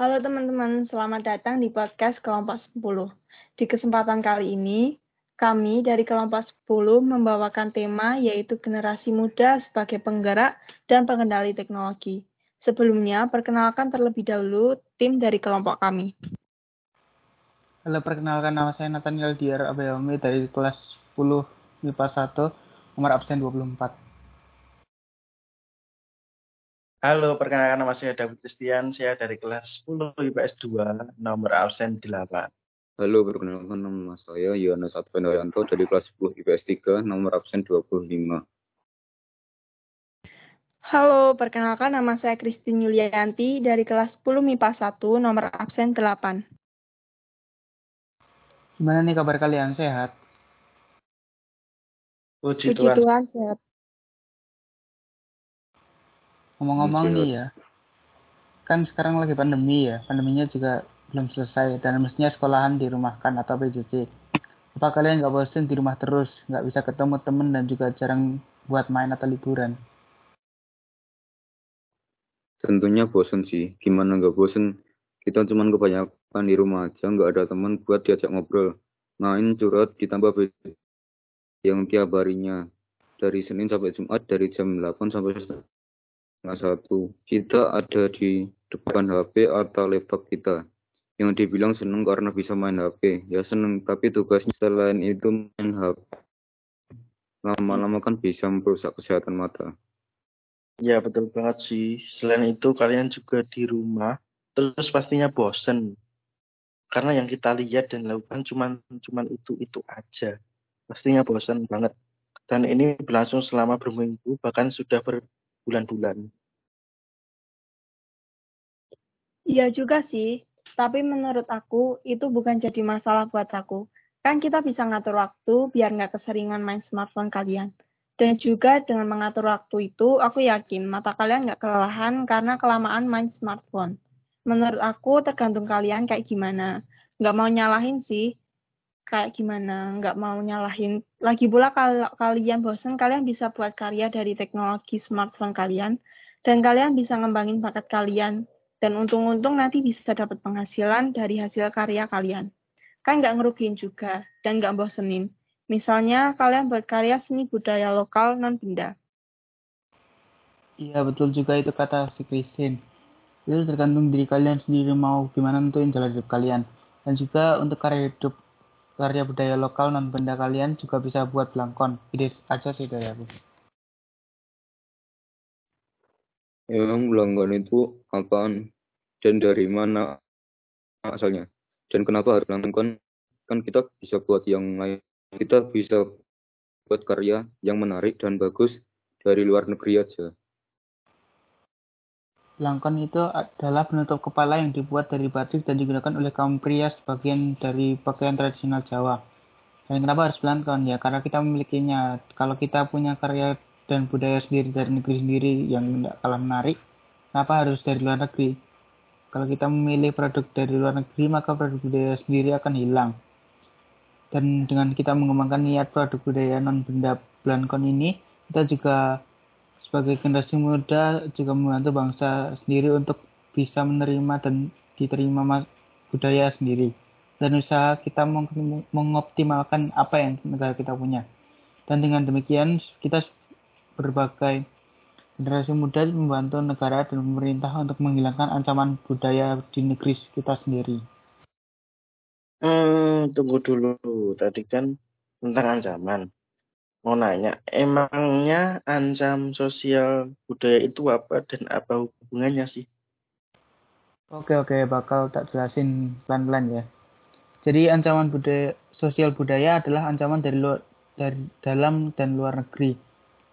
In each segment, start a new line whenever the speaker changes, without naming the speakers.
Halo teman-teman, selamat datang di podcast kelompok 10. Di kesempatan kali ini, kami dari kelompok 10 membawakan tema yaitu generasi muda sebagai penggerak dan pengendali teknologi. Sebelumnya, perkenalkan terlebih dahulu tim dari kelompok kami.
Halo, perkenalkan nama saya Nathaniel Diar Abayomi dari kelas 10 MIPA 1, nomor absen 24.
Halo, perkenalkan nama saya David Christian, saya dari kelas 10 IPS 2, nomor absen 8.
Halo, perkenalkan nama saya Yohanes Advendayanto dari kelas 10 IPS 3, nomor absen 25.
Halo, perkenalkan nama saya Christine Yulianti dari kelas 10 MIPA 1, nomor absen 8.
Gimana nih kabar kalian? Sehat?
Puji, Puji Tuhan. Tuhan, sehat.
Ngomong-ngomong nih ya, kan sekarang lagi pandemi ya, pandeminya juga belum selesai dan mestinya sekolahan dirumahkan atau PJJ. Apa kalian nggak bosen di rumah terus, nggak bisa ketemu temen dan juga jarang buat main atau liburan?
Tentunya bosen sih, gimana nggak bosen? Kita cuma kebanyakan di rumah aja, nggak ada teman buat diajak ngobrol. Main curhat ditambah yang tiap harinya dari Senin sampai Jumat dari jam 8 sampai Nah, satu, kita ada di depan HP atau laptop kita. Yang dibilang seneng karena bisa main HP. Ya seneng, tapi tugasnya selain itu main HP. Lama-lama kan bisa merusak kesehatan mata.
Ya betul banget sih. Selain itu kalian juga di rumah, terus pastinya bosen. Karena yang kita lihat dan lakukan cuman cuman itu itu aja. Pastinya bosen banget. Dan ini berlangsung selama berminggu, bahkan sudah ber, bulan-bulan.
Iya juga sih, tapi menurut aku itu bukan jadi masalah buat aku. Kan kita bisa ngatur waktu biar nggak keseringan main smartphone kalian. Dan juga dengan mengatur waktu itu, aku yakin mata kalian nggak kelelahan karena kelamaan main smartphone. Menurut aku tergantung kalian kayak gimana. Nggak mau nyalahin sih, kayak gimana, nggak mau nyalahin. Lagi pula kalau kalian bosan, kalian bisa buat karya dari teknologi smartphone kalian, dan kalian bisa ngembangin bakat kalian, dan untung-untung nanti bisa dapat penghasilan dari hasil karya kalian. Kan nggak ngerugiin juga, dan nggak bosenin. Misalnya kalian buat karya seni budaya lokal non benda.
Iya betul juga itu kata si Christine. Itu tergantung diri kalian sendiri mau gimana nentuin jalan hidup kalian. Dan juga untuk karya hidup karya budaya lokal non benda kalian juga bisa buat belangkon. Ide aja sih dari aku.
Emang belangkon itu apaan? Dan dari mana asalnya? Dan kenapa harus belangkon? Kan kita bisa buat yang lain. Kita bisa buat karya yang menarik dan bagus dari luar negeri aja.
Langkon itu adalah penutup kepala yang dibuat dari batik dan digunakan oleh kaum pria sebagian dari pakaian tradisional Jawa. Dan kenapa harus belangkon? Ya karena kita memilikinya. Kalau kita punya karya dan budaya sendiri dari negeri sendiri yang tidak kalah menarik, kenapa harus dari luar negeri? Kalau kita memilih produk dari luar negeri, maka produk budaya sendiri akan hilang. Dan dengan kita mengembangkan niat produk budaya non benda belangkon ini, kita juga sebagai generasi muda juga membantu bangsa sendiri untuk bisa menerima dan diterima budaya sendiri dan usaha kita mengoptimalkan apa yang negara kita punya. Dan dengan demikian kita berbagai generasi muda membantu negara dan pemerintah untuk menghilangkan ancaman budaya di negeri kita sendiri.
Hmm, tunggu dulu. Tadi kan tentang ancaman mau nanya, emangnya ancam sosial budaya itu apa dan apa hubungannya sih?
Oke oke, bakal tak jelasin pelan-pelan ya. Jadi ancaman budaya sosial budaya adalah ancaman dari luar dari dalam dan luar negeri.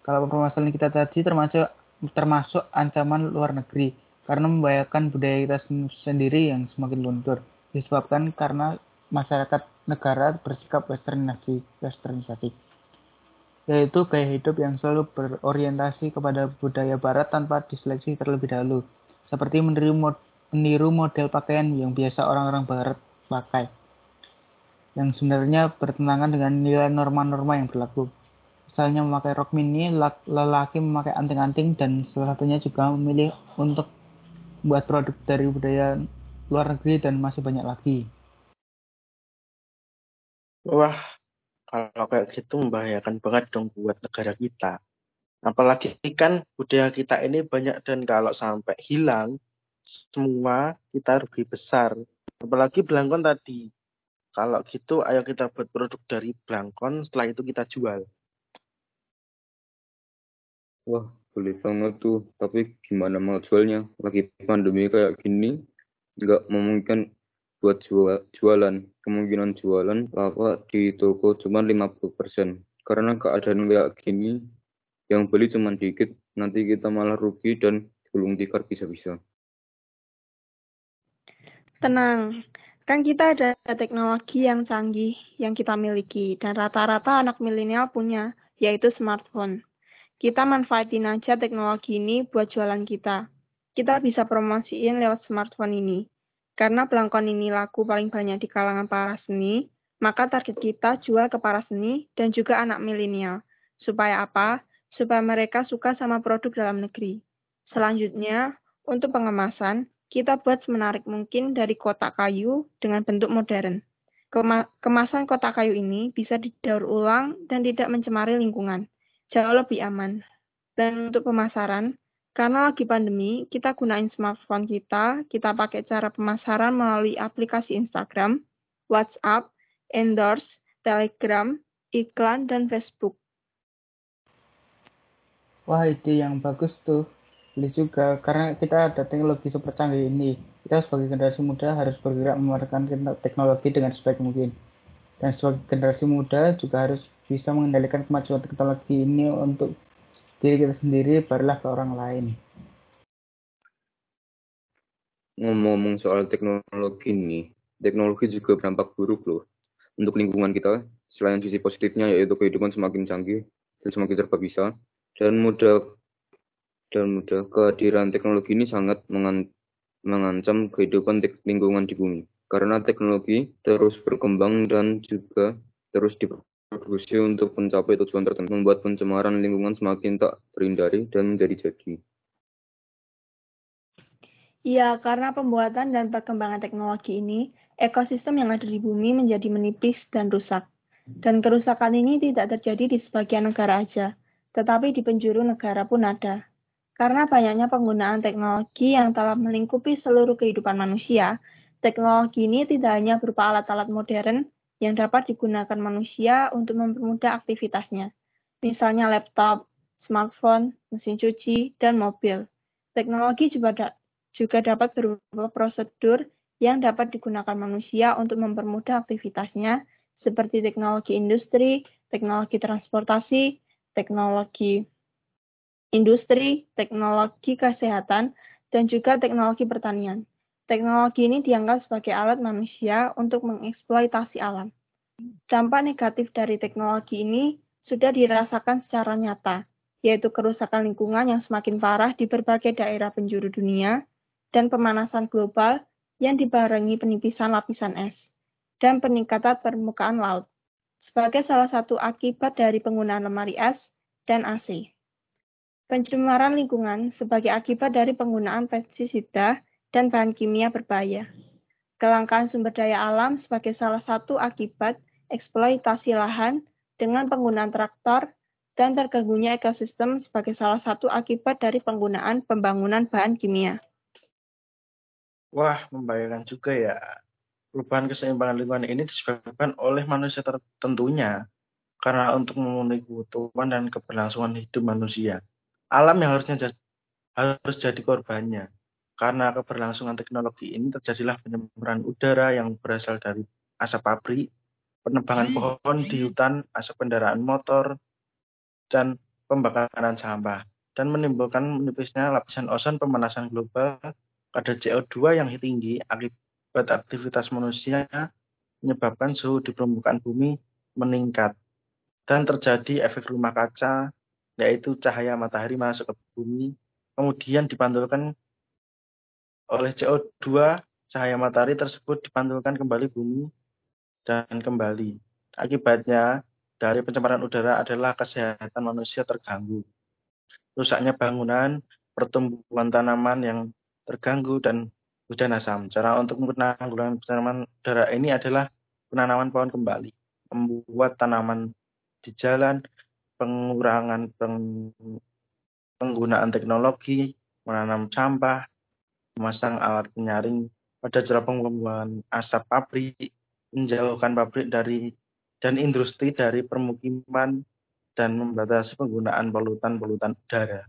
Kalau permasalahan kita tadi termasuk termasuk ancaman luar negeri karena membahayakan budaya kita sendiri yang semakin luntur disebabkan karena masyarakat negara bersikap westernisasi westernisasi yaitu gaya hidup yang selalu berorientasi kepada budaya barat tanpa diseleksi terlebih dahulu, seperti meniru, mod meniru model pakaian yang biasa orang-orang barat pakai, yang sebenarnya bertentangan dengan nilai norma-norma yang berlaku. Misalnya memakai rok mini, lelaki memakai anting-anting, dan salah satunya juga memilih untuk membuat produk dari budaya luar negeri, dan masih banyak lagi.
Wah, kalau kayak gitu membahayakan banget dong buat negara kita. Apalagi kan budaya kita ini banyak dan kalau sampai hilang, semua kita rugi besar. Apalagi belangkon tadi. Kalau gitu, ayo kita buat produk dari belangkon, setelah itu kita jual.
Wah, boleh banget tuh. Tapi gimana mau jualnya? Lagi pandemi kayak gini, nggak memungkinkan buat jual, jualan. Kemungkinan jualan apa di toko cuma 50%. Karena keadaan kayak gini, yang beli cuma dikit, nanti kita malah rugi dan gulung tikar bisa-bisa.
Tenang, kan kita ada teknologi yang canggih yang kita miliki dan rata-rata anak milenial punya, yaitu smartphone. Kita manfaatin aja teknologi ini buat jualan kita. Kita bisa promosiin lewat smartphone ini. Karena pelangkon ini laku paling banyak di kalangan para seni, maka target kita jual ke para seni dan juga anak milenial. Supaya apa? Supaya mereka suka sama produk dalam negeri. Selanjutnya, untuk pengemasan, kita buat semenarik mungkin dari kotak kayu dengan bentuk modern. Kemasan kotak kayu ini bisa didaur ulang dan tidak mencemari lingkungan jauh lebih aman. Dan untuk pemasaran, karena lagi pandemi, kita gunain smartphone kita, kita pakai cara pemasaran melalui aplikasi Instagram, WhatsApp, Endorse, Telegram, iklan, dan Facebook.
Wah, ide yang bagus tuh. Beli juga, karena kita ada teknologi super canggih ini. Kita sebagai generasi muda harus bergerak memanfaatkan teknologi dengan sebaik mungkin. Dan sebagai generasi muda juga harus bisa mengendalikan kemajuan teknologi ini untuk diri kita sendiri, barulah ke orang lain.
Ngomong-ngomong soal teknologi ini, teknologi juga berdampak buruk loh. Untuk lingkungan kita, selain sisi positifnya yaitu kehidupan semakin canggih dan semakin serba bisa, dan mudah dan mudah kehadiran teknologi ini sangat mengancam kehidupan lingkungan di bumi. Karena teknologi terus berkembang dan juga terus diperbaiki kontribusi untuk mencapai tujuan tertentu membuat pencemaran lingkungan semakin tak terhindari dan menjadi-jadi.
Iya, karena pembuatan dan perkembangan teknologi ini, ekosistem yang ada di bumi menjadi menipis dan rusak. Dan kerusakan ini tidak terjadi di sebagian negara aja, tetapi di penjuru negara pun ada. Karena banyaknya penggunaan teknologi yang telah melingkupi seluruh kehidupan manusia, teknologi ini tidak hanya berupa alat-alat modern, yang dapat digunakan manusia untuk mempermudah aktivitasnya, misalnya laptop, smartphone, mesin cuci, dan mobil. Teknologi juga, da juga dapat berupa prosedur yang dapat digunakan manusia untuk mempermudah aktivitasnya, seperti teknologi industri, teknologi transportasi, teknologi industri, teknologi kesehatan, dan juga teknologi pertanian. Teknologi ini dianggap sebagai alat manusia untuk mengeksploitasi alam. Dampak negatif dari teknologi ini sudah dirasakan secara nyata, yaitu kerusakan lingkungan yang semakin parah di berbagai daerah penjuru dunia dan pemanasan global yang dibarengi penipisan lapisan es dan peningkatan permukaan laut sebagai salah satu akibat dari penggunaan lemari es dan AC. Pencemaran lingkungan sebagai akibat dari penggunaan pestisida dan bahan kimia berbahaya. Kelangkaan sumber daya alam sebagai salah satu akibat eksploitasi lahan dengan penggunaan traktor dan terganggunya ekosistem sebagai salah satu akibat dari penggunaan pembangunan bahan kimia.
Wah, membayangkan juga ya. Perubahan keseimbangan lingkungan ini disebabkan oleh manusia tertentunya karena untuk memenuhi kebutuhan dan keberlangsungan hidup manusia. Alam yang harusnya harus jadi korbannya. Karena keberlangsungan teknologi ini terjadilah penyemburan udara yang berasal dari asap pabrik, penebangan pohon di hutan, asap kendaraan motor, dan pembakaran sampah, dan menimbulkan menipisnya lapisan ozon pemanasan global, kadar CO2 yang tinggi akibat aktivitas manusia menyebabkan suhu di permukaan bumi meningkat, dan terjadi efek rumah kaca, yaitu cahaya matahari masuk ke bumi, kemudian dipantulkan oleh CO2, cahaya matahari tersebut dipantulkan kembali bumi dan kembali. Akibatnya, dari pencemaran udara adalah kesehatan manusia terganggu. Rusaknya bangunan, pertumbuhan tanaman yang terganggu, dan hujan asam. Cara untuk penanggulangan pencemaran udara ini adalah penanaman pohon kembali, membuat tanaman di jalan, pengurangan peng, penggunaan teknologi, menanam sampah, memasang alat penyaring pada jalan pembuangan asap pabrik, menjauhkan pabrik dari dan industri dari permukiman dan membatasi penggunaan polutan-polutan udara.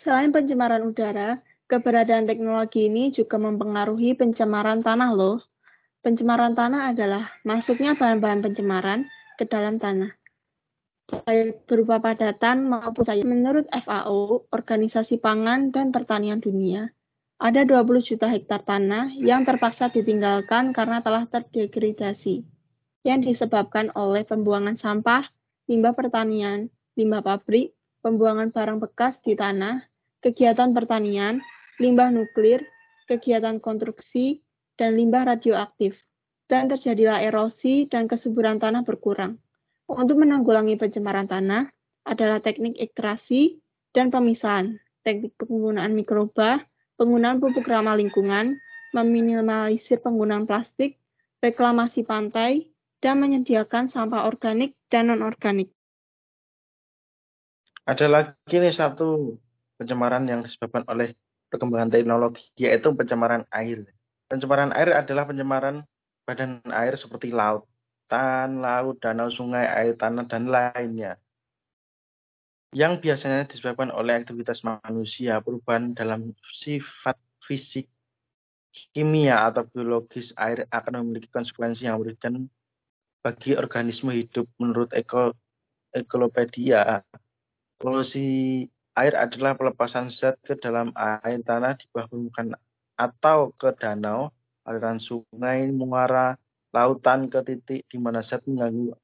Selain pencemaran udara, keberadaan teknologi ini juga mempengaruhi pencemaran tanah loh. Pencemaran tanah adalah masuknya bahan-bahan pencemaran ke dalam tanah. Baik berupa padatan maupun saya. Menurut FAO, Organisasi Pangan dan Pertanian Dunia, ada 20 juta hektar tanah yang terpaksa ditinggalkan karena telah terdegradasi, yang disebabkan oleh pembuangan sampah, limbah pertanian, limbah pabrik, pembuangan barang bekas di tanah, kegiatan pertanian, limbah nuklir, kegiatan konstruksi, dan limbah radioaktif. Dan terjadilah erosi dan kesuburan tanah berkurang. Untuk menanggulangi pencemaran tanah adalah teknik ekstrasi dan pemisahan, teknik penggunaan mikroba, penggunaan pupuk ramah lingkungan, meminimalisir penggunaan plastik, reklamasi pantai, dan menyediakan sampah organik dan non-organik.
Ada lagi nih satu pencemaran yang disebabkan oleh perkembangan teknologi, yaitu pencemaran air. Pencemaran air adalah pencemaran badan air seperti lautan, laut, danau, sungai, air tanah, dan lainnya. Yang biasanya disebabkan oleh aktivitas manusia, perubahan dalam sifat fisik, kimia, atau biologis air akan memiliki konsekuensi yang merugikan bagi organisme hidup menurut Eko, Ekolopedia. Polusi Air adalah pelepasan zat ke dalam air tanah di bawah permukaan atau ke danau, aliran sungai, muara, lautan ke titik di mana zat mengganggu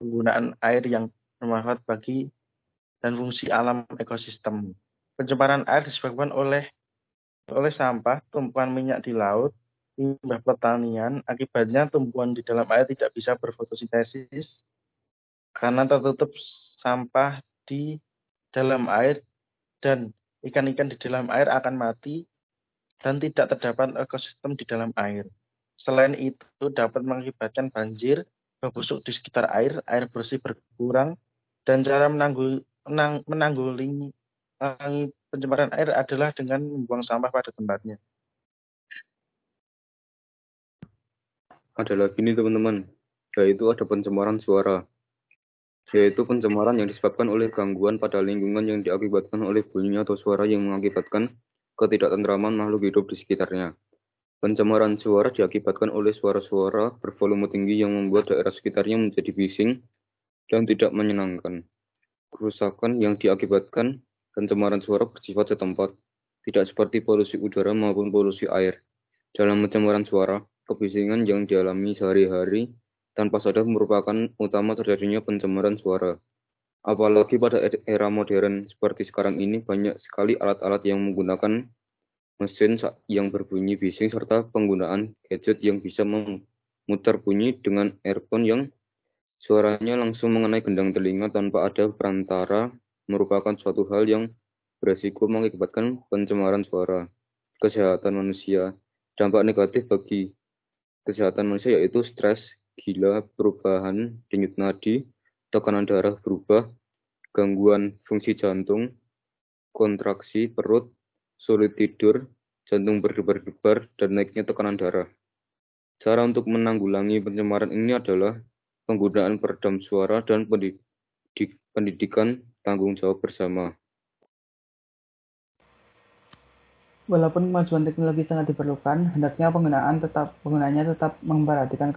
penggunaan air yang bermanfaat bagi dan fungsi alam ekosistem. Pencemaran air disebabkan oleh oleh sampah, tumpukan minyak di laut, limbah pertanian, akibatnya tumbuhan di dalam air tidak bisa berfotosintesis karena tertutup sampah di dalam air dan ikan-ikan di dalam air akan mati dan tidak terdapat ekosistem di dalam air. Selain itu dapat mengakibatkan banjir, busuk di sekitar air, air bersih berkurang, dan cara menanggul, menang, menanggulangi pencemaran air adalah dengan membuang sampah pada tempatnya.
Ada lagi nih teman-teman, yaitu ada pencemaran suara yaitu pencemaran yang disebabkan oleh gangguan pada lingkungan yang diakibatkan oleh bunyi atau suara yang mengakibatkan ketidaktentraman makhluk hidup di sekitarnya. Pencemaran suara diakibatkan oleh suara-suara bervolume tinggi yang membuat daerah sekitarnya menjadi bising dan tidak menyenangkan. Kerusakan yang diakibatkan pencemaran suara bersifat setempat, tidak seperti polusi udara maupun polusi air. Dalam pencemaran suara, kebisingan yang dialami sehari-hari tanpa sadar merupakan utama terjadinya pencemaran suara. Apalagi pada era modern seperti sekarang ini banyak sekali alat-alat yang menggunakan mesin yang berbunyi bising serta penggunaan gadget yang bisa memutar bunyi dengan earphone yang suaranya langsung mengenai gendang telinga tanpa ada perantara merupakan suatu hal yang beresiko mengakibatkan pencemaran suara. Kesehatan manusia, dampak negatif bagi kesehatan manusia yaitu stres, gila, perubahan denyut nadi, tekanan darah berubah, gangguan fungsi jantung, kontraksi perut, sulit tidur, jantung berdebar-debar, dan naiknya tekanan darah. Cara untuk menanggulangi pencemaran ini adalah penggunaan peredam suara dan pendidikan tanggung jawab bersama.
Walaupun kemajuan teknologi sangat diperlukan, hendaknya penggunaan tetap penggunanya tetap memperhatikan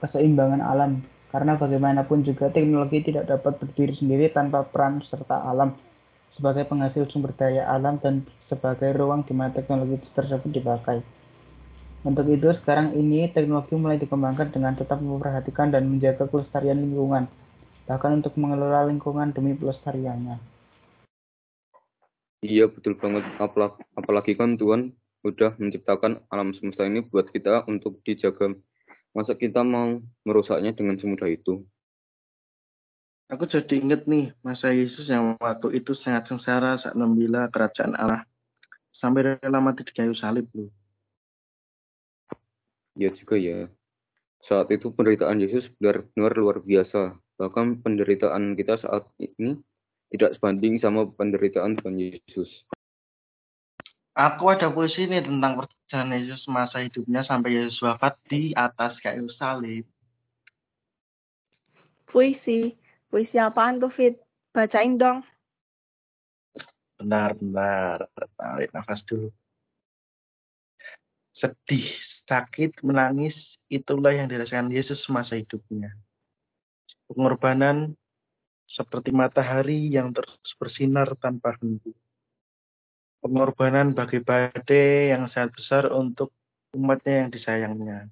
keseimbangan alam, karena bagaimanapun juga teknologi tidak dapat berdiri sendiri tanpa peran serta alam sebagai penghasil sumber daya alam dan sebagai ruang di mana teknologi tersebut dipakai. Untuk itu, sekarang ini teknologi mulai dikembangkan dengan tetap memperhatikan dan menjaga kelestarian lingkungan, bahkan untuk mengelola lingkungan demi pelestariannya.
Iya betul banget. Apalagi kan Tuhan udah menciptakan alam semesta ini buat kita untuk dijaga. Masa kita mau merusaknya dengan semudah itu?
Aku jadi inget nih masa Yesus yang waktu itu sangat sengsara saat membela kerajaan Allah. sampai rela mati di kayu salib loh.
Ya juga ya. Saat itu penderitaan Yesus benar-benar luar biasa. Bahkan penderitaan kita saat ini tidak sebanding sama penderitaan Tuhan Yesus.
Aku ada puisi nih tentang perjalanan Yesus masa hidupnya sampai Yesus wafat di atas kayu salib.
Puisi. Puisi apaan tuh, Fit? Bacain dong.
Benar, benar. Tarik nafas dulu. Sedih, sakit, menangis, itulah yang dirasakan Yesus masa hidupnya. Pengorbanan seperti matahari yang terus bersinar tanpa henti pengorbanan bagi badai yang sangat besar untuk umatnya yang disayangnya.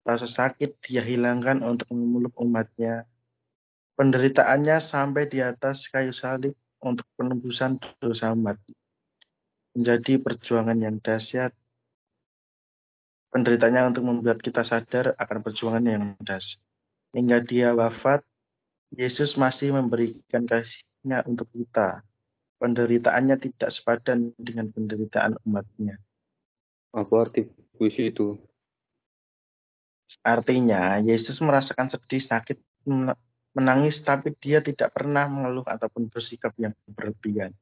Rasa sakit dia hilangkan untuk memeluk umatnya. Penderitaannya sampai di atas kayu salib untuk penembusan dosa umat. Menjadi perjuangan yang dahsyat. Penderitaannya untuk membuat kita sadar akan perjuangan yang dahsyat. Hingga dia wafat, Yesus masih memberikan kasihnya untuk kita penderitaannya tidak sepadan dengan penderitaan umatnya.
Apa arti puisi itu?
Artinya, Yesus merasakan sedih, sakit, menangis, tapi dia tidak pernah mengeluh ataupun bersikap yang berlebihan.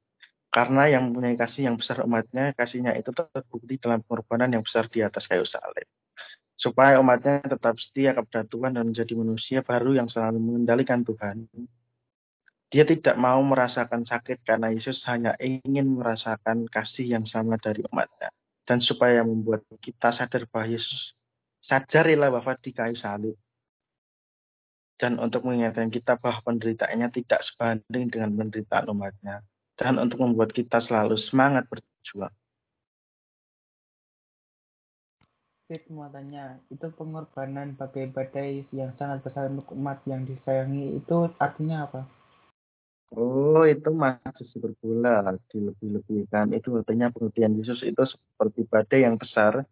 Karena yang mempunyai kasih yang besar umatnya, kasihnya itu terbukti dalam pengorbanan yang besar di atas kayu salib. Supaya umatnya tetap setia kepada Tuhan dan menjadi manusia baru yang selalu mengendalikan Tuhan dia tidak mau merasakan sakit karena Yesus hanya ingin merasakan kasih yang sama dari umatnya. Dan supaya membuat kita sadar bahwa Yesus sadarilah wafat di kayu salib. Dan untuk mengingatkan kita bahwa penderitaannya tidak sebanding dengan penderitaan umatnya. Dan untuk membuat kita selalu semangat berjuang.
Fit muatannya itu pengorbanan bagai badai yang sangat besar untuk umat yang disayangi itu artinya apa?
Oh, itu masih berbula, dilebih-lebihkan. Itu artinya pengertian Yesus itu seperti badai yang besar,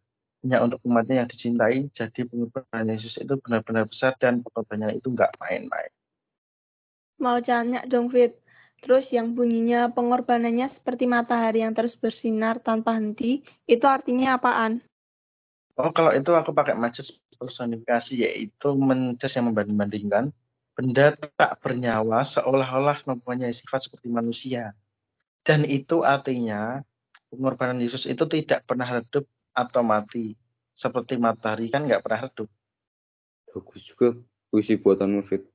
hanya untuk umatnya yang dicintai. Jadi pengorbanan Yesus itu benar-benar besar dan pengorbanannya itu nggak main-main.
Mau tanya dong, Fit. Terus yang bunyinya pengorbanannya seperti matahari yang terus bersinar tanpa henti, itu artinya apaan?
Oh, kalau itu aku pakai majas personifikasi, yaitu majas yang membanding-bandingkan benda tak bernyawa seolah-olah mempunyai sifat seperti manusia. Dan itu artinya pengorbanan Yesus itu tidak pernah redup atau mati. Seperti matahari kan nggak pernah redup.
Bagus juga puisi buatan Mufid.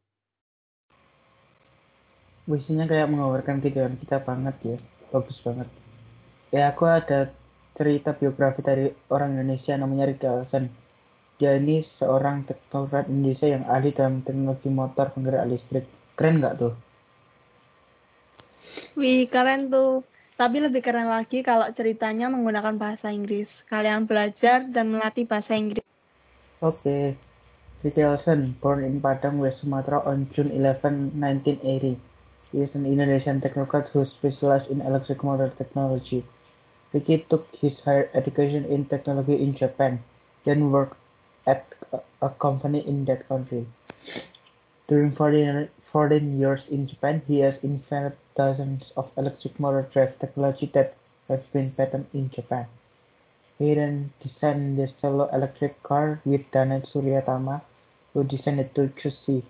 Puisinya kayak mengawarkan kehidupan kita banget ya. Bagus banget. Ya aku ada cerita biografi dari orang Indonesia namanya Rika Alsen dia ini seorang teknokrat Indonesia yang ahli dalam teknologi motor penggerak listrik. Keren nggak tuh?
Wih, keren tuh. Tapi lebih keren lagi kalau ceritanya menggunakan bahasa Inggris. Kalian belajar dan melatih bahasa Inggris.
Oke. Okay. Ricky born in Padang, West Sumatra on June 11, 1980. He is an Indonesian technocrat who specialized in electric motor technology. Ricky took his higher education in technology in Japan, then worked at a company in that country. During 14, 14 years in Japan, he has invented dozens of electric motor drive technology that have been patented in Japan. He then designed the solo electric car with Danet Suryatama, who designed it to choose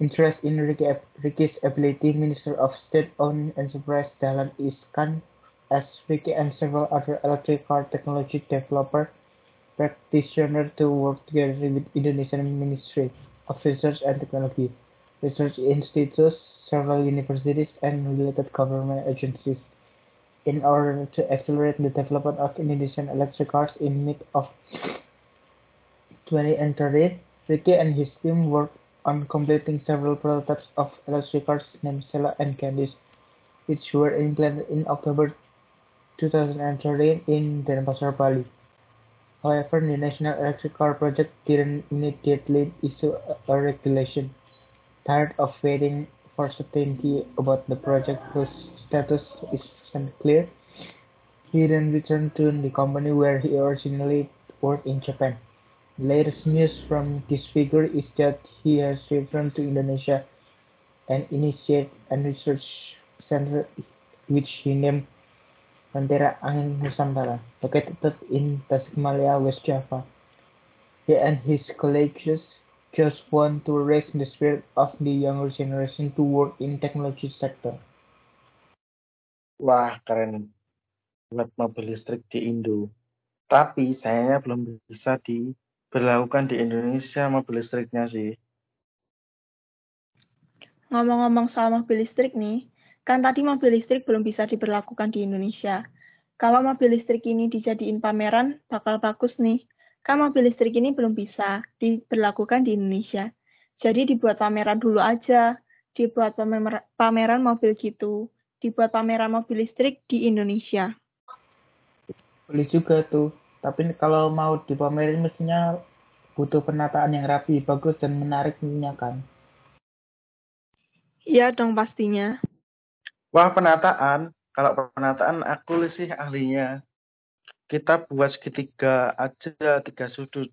Interest in Ricky, Ricky's ability, Minister of State-owned enterprise Dahlan Iskan, as Ricky and several other electric car technology developers practitioners to work together with Indonesian Ministry of Research and Technology, research institutes, several universities, and related government agencies in order to accelerate the development of Indonesian electric cars in mid of 2030. Ricky and his team worked on completing several prototypes of electric cars named Sela and Candice, which were implanted in October 2013 in Denpasar, Bali. However, the National Electric Car Project didn't immediately issue a regulation. Tired of waiting for certainty about the project whose status is unclear, he then returned to the company where he originally worked in Japan. The latest news from this figure is that he has returned to Indonesia and initiated a research center which he named Bandera Angin Nusantara, located in Tasikmalaya, West Java. He and his colleagues just want to raise the spirit of the younger generation to work in technology sector.
Wah, keren. Buat mobil listrik di Indo. Tapi sayangnya belum bisa diberlakukan di Indonesia mobil listriknya sih.
Ngomong-ngomong soal mobil listrik nih, kan tadi mobil listrik belum bisa diberlakukan di Indonesia. Kalau mobil listrik ini dijadiin pameran, bakal bagus nih. Kan mobil listrik ini belum bisa diberlakukan di Indonesia. Jadi dibuat pameran dulu aja. Dibuat pameran mobil gitu. Dibuat pameran mobil listrik di Indonesia.
Boleh juga tuh. Tapi kalau mau dipamerin mestinya butuh penataan yang rapi, bagus dan menarik tentunya kan.
Iya dong pastinya.
Wah penataan, kalau penataan aku sih ahlinya. Kita buat segitiga aja, tiga sudut.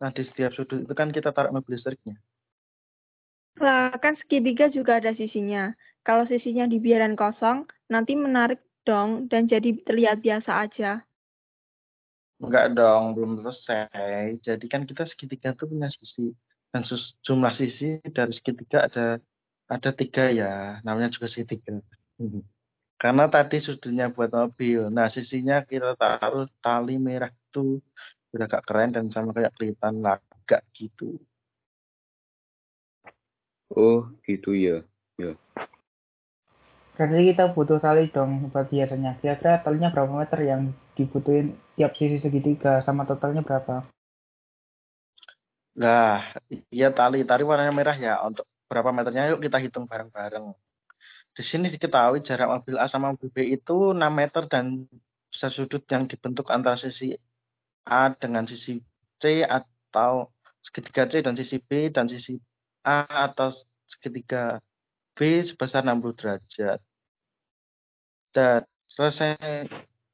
Nah di setiap sudut itu kan kita taruh mobil listriknya.
Lah kan segitiga juga ada sisinya. Kalau sisinya dibiarin kosong, nanti menarik dong dan jadi terlihat biasa aja.
Enggak dong, belum selesai. Jadi kan kita segitiga tuh punya sisi. Dan jumlah sisi dari segitiga ada ada tiga ya, namanya juga segitiga. Karena tadi sudutnya buat mobil. Nah, sisinya kita taruh tali merah tuh udah agak keren dan sama kayak kelihatan lagak gitu.
Oh, gitu ya. Ya.
Berarti kita butuh tali dong buat biasanya. Kira-kira talinya berapa meter yang dibutuhin tiap sisi segitiga sama totalnya berapa?
Nah, iya tali. Tali warnanya merah ya. Untuk berapa meternya yuk kita hitung bareng-bareng. Di sini diketahui jarak mobil A sama mobil B itu 6 meter dan sudut yang dibentuk antara sisi A dengan sisi C atau segitiga C dan sisi B dan sisi A atau segitiga B sebesar 60 derajat. Dan selesai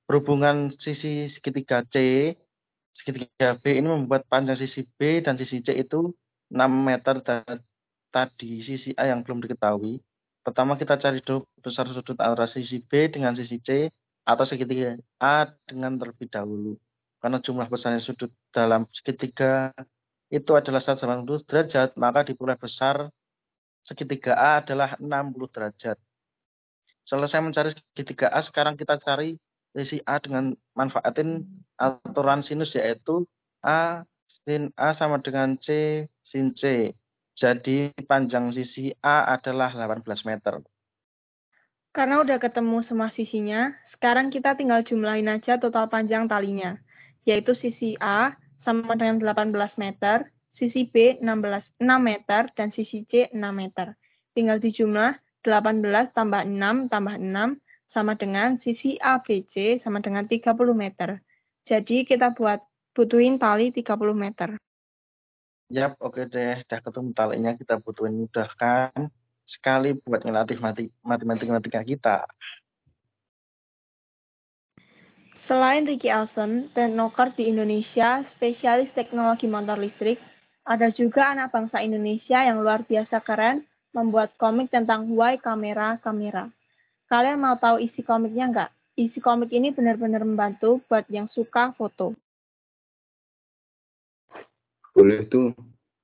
berhubungan sisi segitiga C, segitiga B ini membuat panjang sisi B dan sisi C itu 6 meter dan tadi sisi A yang belum diketahui. Pertama kita cari dulu besar sudut antara sisi B dengan sisi C atau segitiga A dengan terlebih dahulu. Karena jumlah besarnya sudut dalam segitiga itu adalah 180 derajat, maka diperoleh besar segitiga A adalah 60 derajat. Selesai mencari segitiga A, sekarang kita cari sisi A dengan manfaatin aturan sinus yaitu A sin A sama dengan C sin C. Jadi panjang sisi A adalah 18 meter.
Karena udah ketemu semua sisinya, sekarang kita tinggal jumlahin aja total panjang talinya, yaitu sisi A sama dengan 18 meter, sisi B 16, 6 meter, dan sisi C 6 meter. Tinggal dijumlah 18 tambah 6 tambah 6 sama dengan sisi ABC sama dengan 30 meter. Jadi kita buat butuhin tali 30 meter.
Yap, oke deh. Udah ketemu talinya kita butuhin mudah kan? Sekali buat ngelatih matematika kita.
Selain Ricky Elson, teknoker di Indonesia, spesialis teknologi motor listrik, ada juga anak bangsa Indonesia yang luar biasa keren membuat komik tentang why kamera kamera. Kalian mau tahu isi komiknya nggak? Isi komik ini benar-benar membantu buat yang suka foto.
Boleh tuh,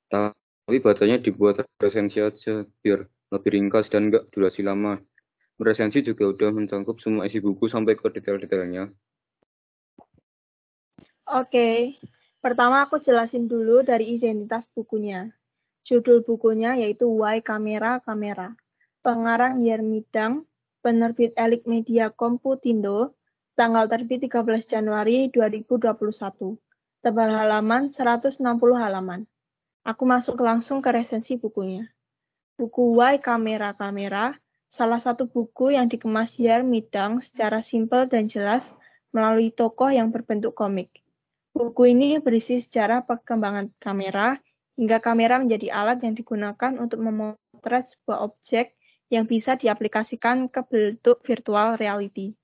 tapi bacanya dibuat resensi aja biar lebih ringkas dan nggak durasi lama. Resensi juga udah mencangkup semua isi buku sampai ke detail-detailnya.
Oke, Pertama aku jelasin dulu dari identitas bukunya. Judul bukunya yaitu Why Kamera Kamera. Pengarang Yermidang, penerbit Elik Media Komputindo, tanggal terbit 13 Januari 2021. Tebal halaman 160 halaman. Aku masuk langsung ke resensi bukunya. Buku Why Kamera Kamera, salah satu buku yang dikemas Yermidang secara simpel dan jelas melalui tokoh yang berbentuk komik. Buku ini berisi sejarah perkembangan kamera hingga kamera menjadi alat yang digunakan untuk memotret sebuah objek yang bisa diaplikasikan ke bentuk virtual reality.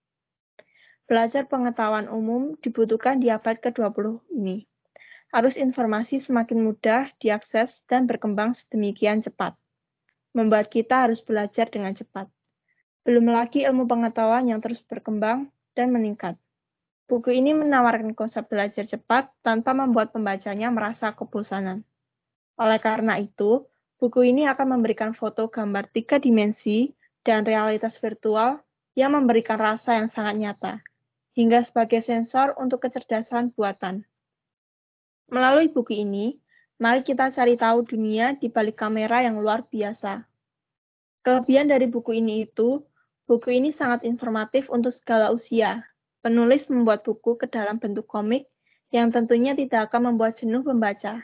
Belajar pengetahuan umum dibutuhkan di abad ke-20 ini. Arus informasi semakin mudah diakses dan berkembang sedemikian cepat. Membuat kita harus belajar dengan cepat. Belum lagi ilmu pengetahuan yang terus berkembang dan meningkat. Buku ini menawarkan konsep belajar cepat tanpa membuat pembacanya merasa kebosanan. Oleh karena itu, buku ini akan memberikan foto gambar tiga dimensi dan realitas virtual yang memberikan rasa yang sangat nyata, hingga sebagai sensor untuk kecerdasan buatan. Melalui buku ini, mari kita cari tahu dunia di balik kamera yang luar biasa. Kelebihan dari buku ini itu, buku ini sangat informatif untuk segala usia, Penulis membuat buku ke dalam bentuk komik yang tentunya tidak akan membuat jenuh pembaca.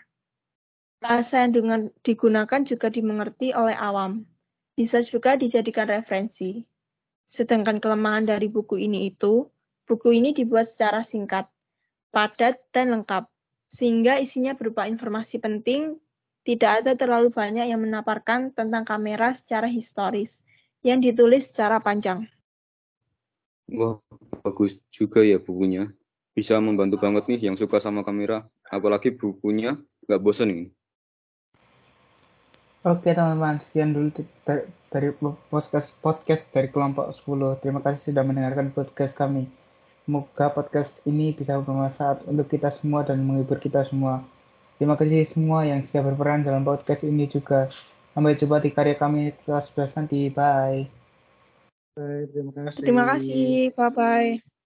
Bahasa yang digunakan juga dimengerti oleh awam. Bisa juga dijadikan referensi. Sedangkan kelemahan dari buku ini itu, buku ini dibuat secara singkat, padat, dan lengkap, sehingga isinya berupa informasi penting, tidak ada terlalu banyak yang menaparkan tentang kamera secara historis, yang ditulis secara panjang.
Wah, bagus juga ya bukunya. Bisa membantu banget nih yang suka sama kamera. Apalagi bukunya nggak bosen nih.
Oke teman-teman, sekian dulu dari podcast podcast dari kelompok 10. Terima kasih sudah mendengarkan podcast kami. Semoga podcast ini bisa bermanfaat untuk kita semua dan menghibur kita semua. Terima kasih semua yang sudah berperan dalam podcast ini juga. Sampai jumpa di karya kami kelas 11 nanti. Bye.
Baik, terima kasih.
Terima kasih. Bye-bye.